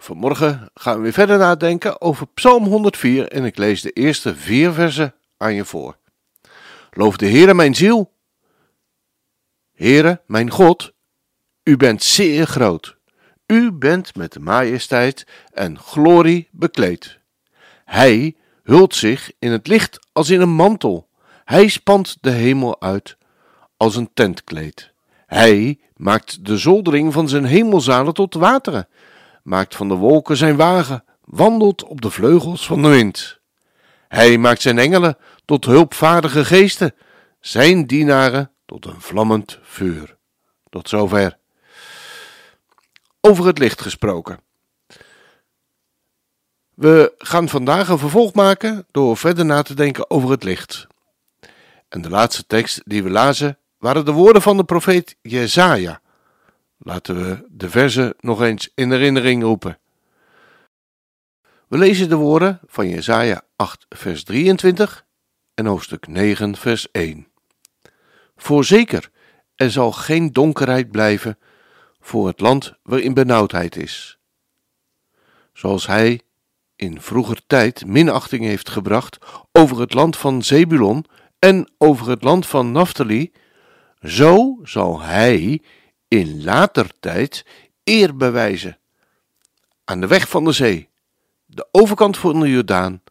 Vanmorgen gaan we weer verder nadenken over Psalm 104 en ik lees de eerste vier versen aan je voor. Loof de Heere mijn ziel. Heere, mijn God, u bent zeer groot. U bent met majesteit en glorie bekleed. Hij hult zich in het licht als in een mantel. Hij spant de hemel uit als een tentkleed. Hij maakt de zoldering van zijn hemelzalen tot wateren, maakt van de wolken zijn wagen, wandelt op de vleugels van de wind. Hij maakt zijn engelen tot hulpvaardige geesten, zijn dienaren tot een vlammend vuur. Tot zover. Over het licht gesproken. We gaan vandaag een vervolg maken door verder na te denken over het licht. En de laatste tekst die we lazen waren de woorden van de profeet Jezaja. Laten we de verzen nog eens in herinnering roepen. We lezen de woorden van Jezaja 8 vers 23 en hoofdstuk 9 vers 1. Voorzeker, er zal geen donkerheid blijven voor het land waarin benauwdheid is. Zoals hij in vroeger tijd minachting heeft gebracht over het land van Zebulon en over het land van Naphtali, zo zal hij in later tijd eer bewijzen aan de weg van de zee, de overkant van de Jordaan,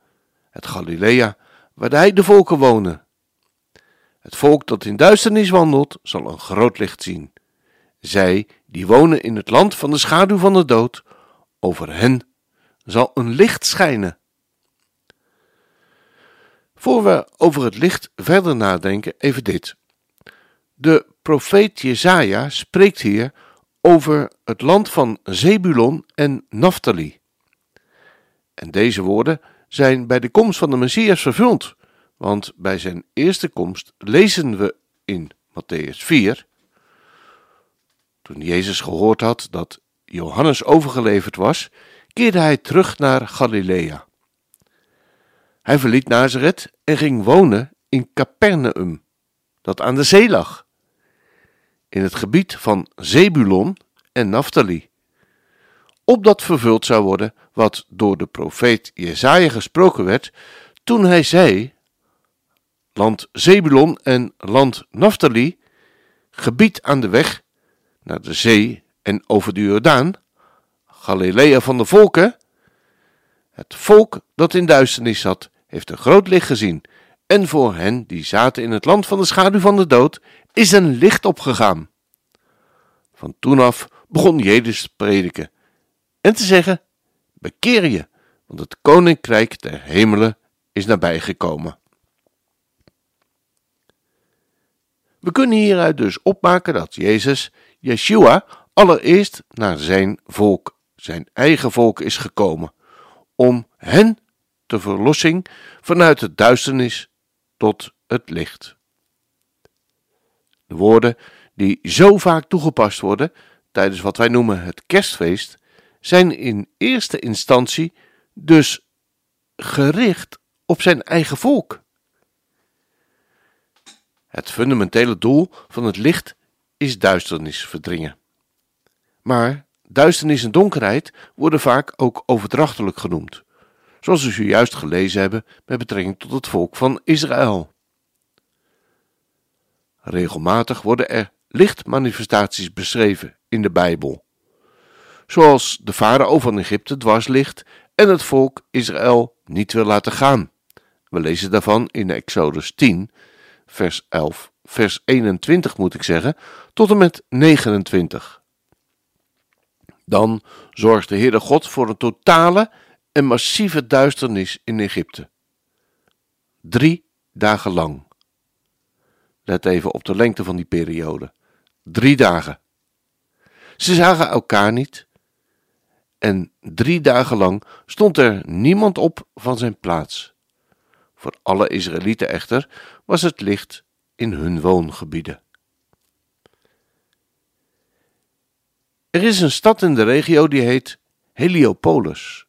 het Galilea, waar de heidevolken wonen. Het volk dat in duisternis wandelt, zal een groot licht zien. Zij die wonen in het land van de schaduw van de dood, over hen zal een licht schijnen. Voor we over het licht verder nadenken, even dit. De profeet Jezaja spreekt hier over het land van Zebulon en Naphtali. En deze woorden zijn bij de komst van de Messias vervuld, want bij zijn eerste komst lezen we in Matthäus 4, toen Jezus gehoord had dat Johannes overgeleverd was, keerde hij terug naar Galilea. Hij verliet Nazareth en ging wonen in Capernaum, dat aan de zee lag in het gebied van Zebulon en Naphtali, opdat vervuld zou worden wat door de profeet Jesaja gesproken werd toen hij zei, land Zebulon en land Naphtali, gebied aan de weg naar de zee en over de Jordaan, Galilea van de volken, het volk dat in duisternis zat, heeft een groot licht gezien, en voor hen die zaten in het land van de schaduw van de dood, is een licht opgegaan. Van toen af begon Jezus te prediken en te zeggen: Bekeer je, want het koninkrijk der hemelen is nabijgekomen. We kunnen hieruit dus opmaken dat Jezus, Yeshua, allereerst naar zijn volk, zijn eigen volk, is gekomen, om hen de verlossing vanuit het duisternis tot het licht. De woorden die zo vaak toegepast worden tijdens wat wij noemen het kerstfeest, zijn in eerste instantie dus gericht op zijn eigen volk. Het fundamentele doel van het licht is duisternis verdringen. Maar duisternis en donkerheid worden vaak ook overdrachtelijk genoemd, zoals we zojuist gelezen hebben met betrekking tot het volk van Israël. Regelmatig worden er lichtmanifestaties beschreven in de Bijbel. Zoals de farao van Egypte dwars ligt en het volk Israël niet wil laten gaan. We lezen daarvan in Exodus 10, vers 11, vers 21 moet ik zeggen, tot en met 29. Dan zorgt de Heere God voor een totale en massieve duisternis in Egypte. Drie dagen lang. Let even op de lengte van die periode. Drie dagen. Ze zagen elkaar niet. En drie dagen lang stond er niemand op van zijn plaats. Voor alle Israëlieten echter was het licht in hun woongebieden. Er is een stad in de regio die heet Heliopolis.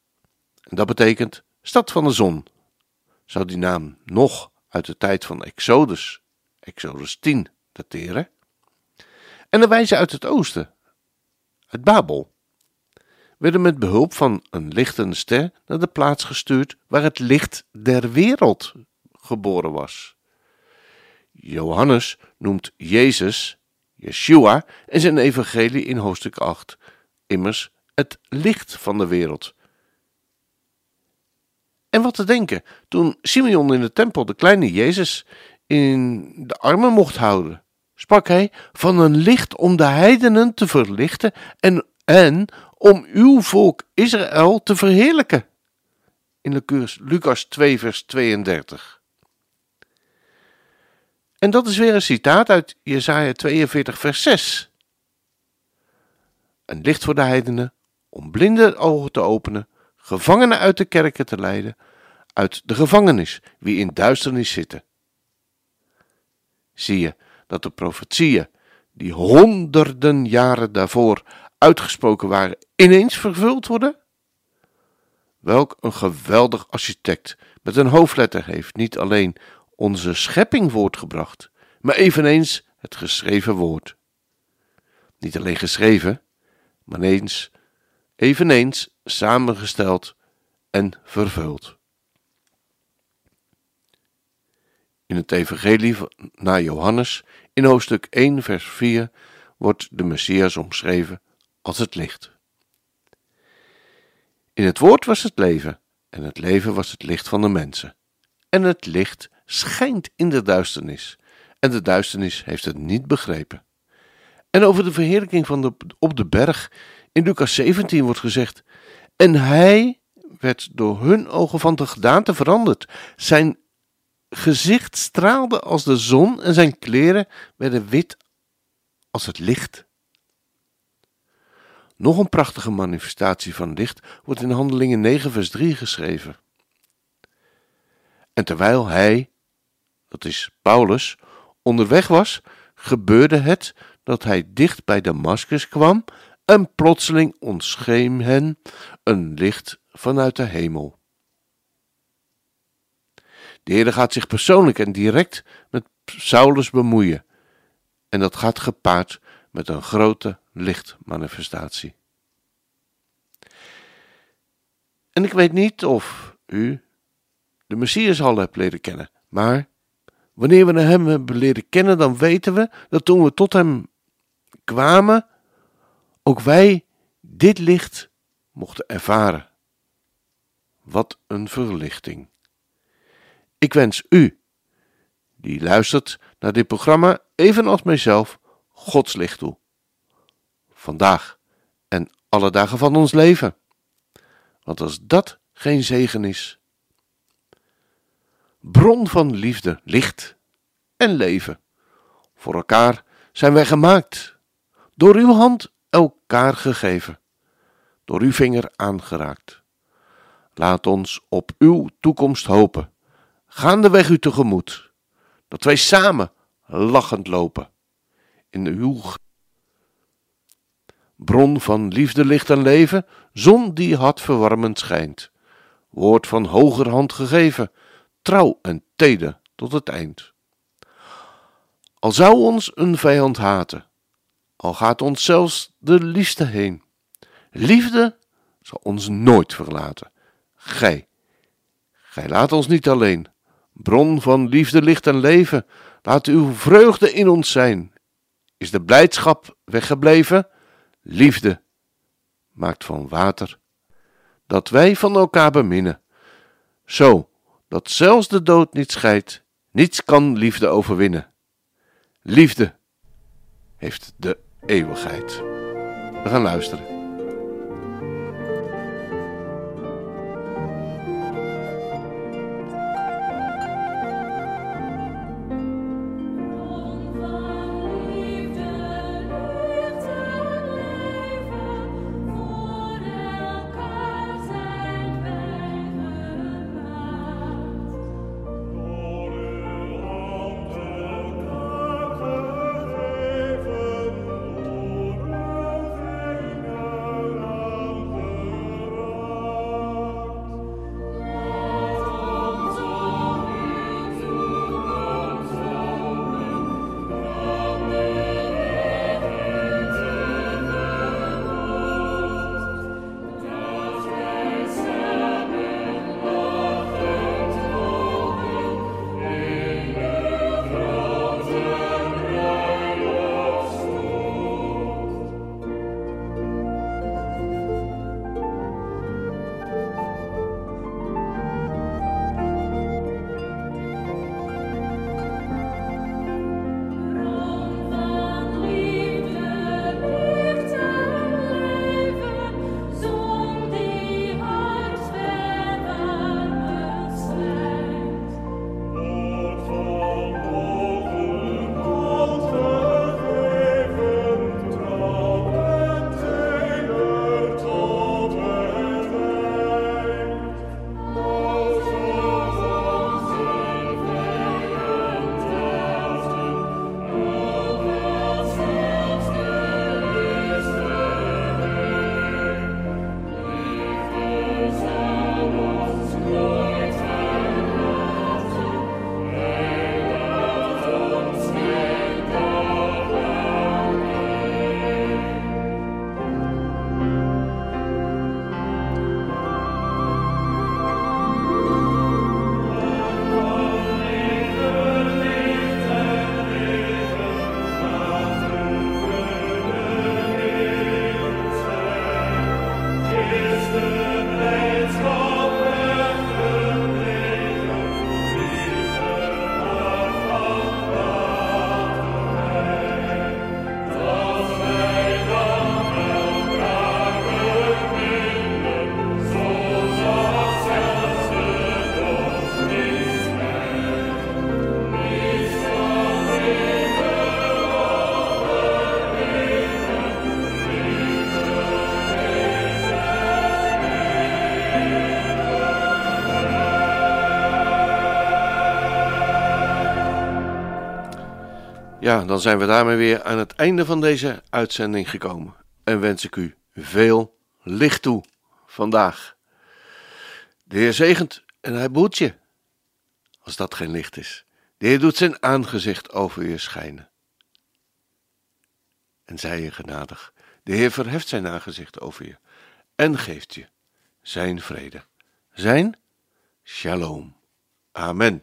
En dat betekent stad van de zon. Zou die naam nog uit de tijd van Exodus, Exodus 10, dateren? En de wijzen uit het oosten, uit Babel, werden met behulp van een lichtende ster naar de plaats gestuurd waar het licht der wereld geboren was. Johannes noemt Jezus, Yeshua, en zijn evangelie in hoofdstuk 8 immers het licht van de wereld. En wat te denken toen Simeon in de tempel de kleine Jezus in de armen mocht houden, sprak hij van een licht om de heidenen te verlichten en, en om uw volk Israël te verheerlijken. In Lucas 2, vers 32. En dat is weer een citaat uit Jesaja 42, vers 6. Een licht voor de heidenen, om blinde ogen te openen, gevangenen uit de kerken te leiden, uit de gevangenis, wie in duisternis zitten. Zie je dat de profetieën, die honderden jaren daarvoor uitgesproken waren, ineens vervuld worden? Welk een geweldig architect met een hoofdletter heeft niet alleen onze schepping voortgebracht, maar eveneens het geschreven woord. Niet alleen geschreven, maar eens, eveneens samengesteld en vervuld. In het Evangelie naar Johannes, in hoofdstuk 1, vers 4, wordt de Messias omschreven als het licht. In het woord was het leven, en het leven was het licht van de mensen. En het licht schijnt in de duisternis, en de duisternis heeft het niet begrepen. En over de verheerlijking van de, op de berg in Lucas 17 wordt gezegd: En hij werd door hun ogen van de gedaante veranderd. Zijn gezicht straalde als de zon en zijn kleren werden wit als het licht. Nog een prachtige manifestatie van licht wordt in Handelingen 9, vers 3 geschreven. En terwijl hij, dat is Paulus, onderweg was, gebeurde het dat hij dicht bij Damascus kwam en plotseling ontscheem hen een licht vanuit de hemel. De Heer gaat zich persoonlijk en direct met Saulus bemoeien. En dat gaat gepaard met een grote lichtmanifestatie. En ik weet niet of u de Messias al hebt leren kennen, maar wanneer we hem hebben leren kennen, dan weten we dat toen we tot hem kwamen, ook wij dit licht mochten ervaren. Wat een verlichting. Ik wens u, die luistert naar dit programma, evenals mijzelf, Gods licht toe. Vandaag en alle dagen van ons leven. Want als dat geen zegen is. Bron van liefde, licht en leven. Voor elkaar zijn wij gemaakt. Door uw hand elkaar gegeven. Door uw vinger aangeraakt. Laat ons op uw toekomst hopen gaandeweg u tegemoet, dat wij samen lachend lopen in uw bron van liefde, licht en leven, zon die had verwarmend schijnt, woord van hoger hand gegeven, trouw en teder tot het eind. Al zou ons een vijand haten, al gaat ons zelfs de liefste heen, liefde zal ons nooit verlaten. Gij, gij laat ons niet alleen, bron van liefde, licht en leven, laat uw vreugde in ons zijn. Is de blijdschap weggebleven? Liefde maakt van water dat wij van elkaar beminnen. Zo dat zelfs de dood niet scheidt, niets kan liefde overwinnen. Liefde heeft de eeuwigheid. We gaan luisteren. Ja, dan zijn we daarmee weer aan het einde van deze uitzending gekomen. En wens ik u veel licht toe vandaag. De Heer zegent en hij boet je. Als dat geen licht is. De Heer doet zijn aangezicht over je schijnen. En zij je genadig. De Heer verheft zijn aangezicht over je en geeft je zijn vrede. Zijn shalom. Amen.